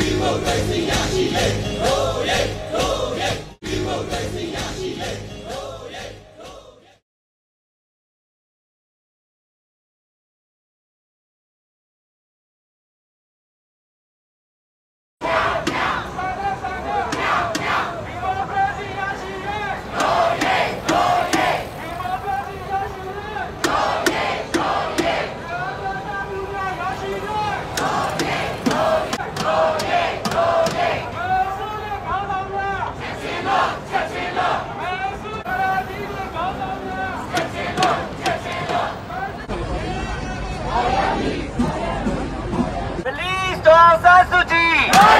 ဒီမိုကရေစီရရှိရေးဟိုးရေးဟိုးရေးဒီမိုကရေစီ Amen.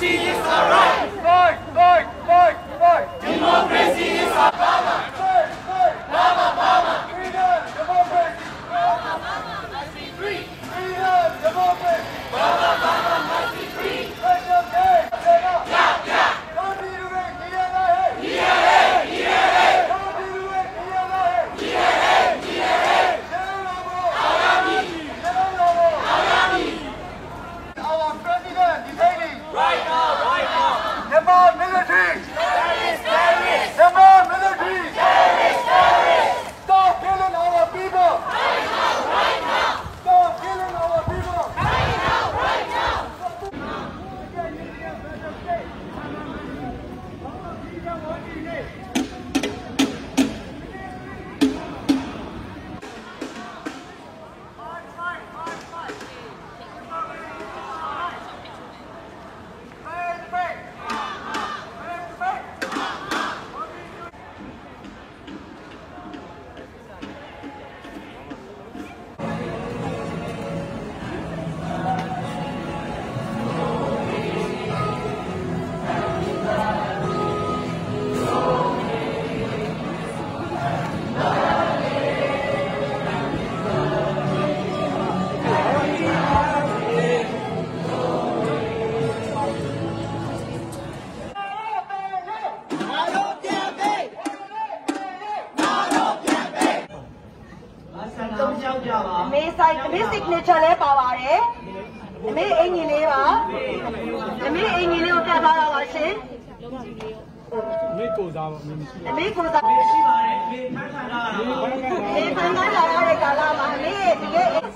see is alright. အမေဆိုင်အမေ signature လဲပါပါတယ်။အမေအင်ကြီးလေးပါ။အမေအင်ကြီးလေးကိုပြထားတာပါရှင်။အမေကိုစားပါအမေကိုစားရှိပါတယ်အမေဖန်ခံတာအမေဖန်ခံလာရတဲ့ကာလမှာအမေဒီရဲ့အ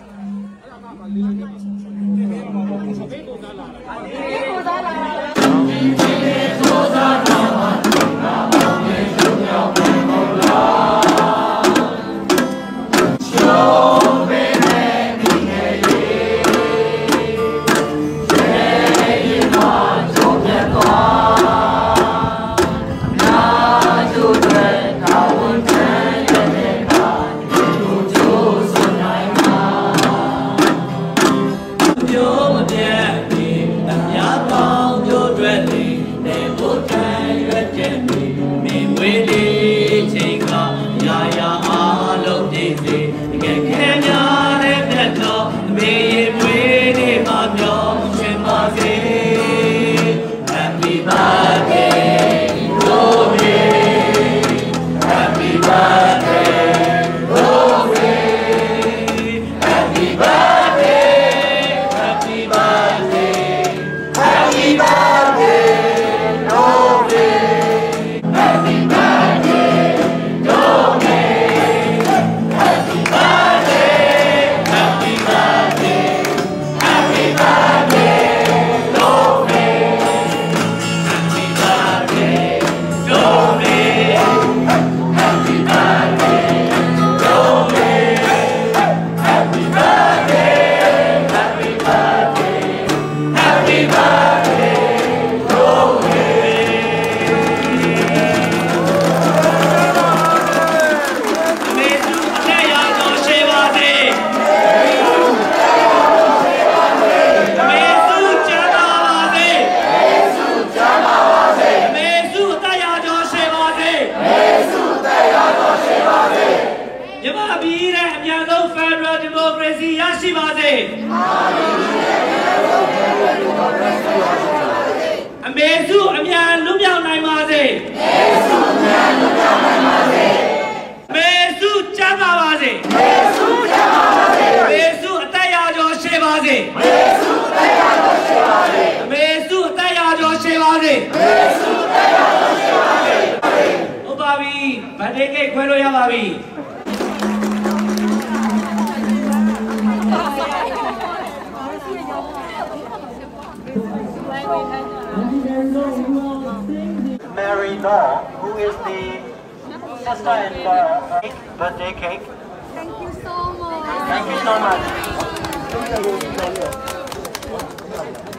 ဆုံး Federal Democracy ရရှိပါစေအမေစုအမြန်လွတ်မြောက်နိုင်ပါစေအမေစုအမြန်လွတ်မြောက်နိုင်ပါစေမေစုကျမ်းပါပါစေမေစုကျမ်းပါပါစေမေစုအသက်ရာကျော်ရှိပါစေမေစုအသက်ရာကျော်ရှိပါစေမေစုအသက်ရာကျော်ရှိပါစေမေစုအသက်ရာကျော်ရှိပါစေဟုတ်ပါပြီဗတ်ဒေးကိတ်ခွဲလို့ရပါပြီ Mary Law, who is the sister-in-law of birthday cake. Thank you so much. Thank you so much.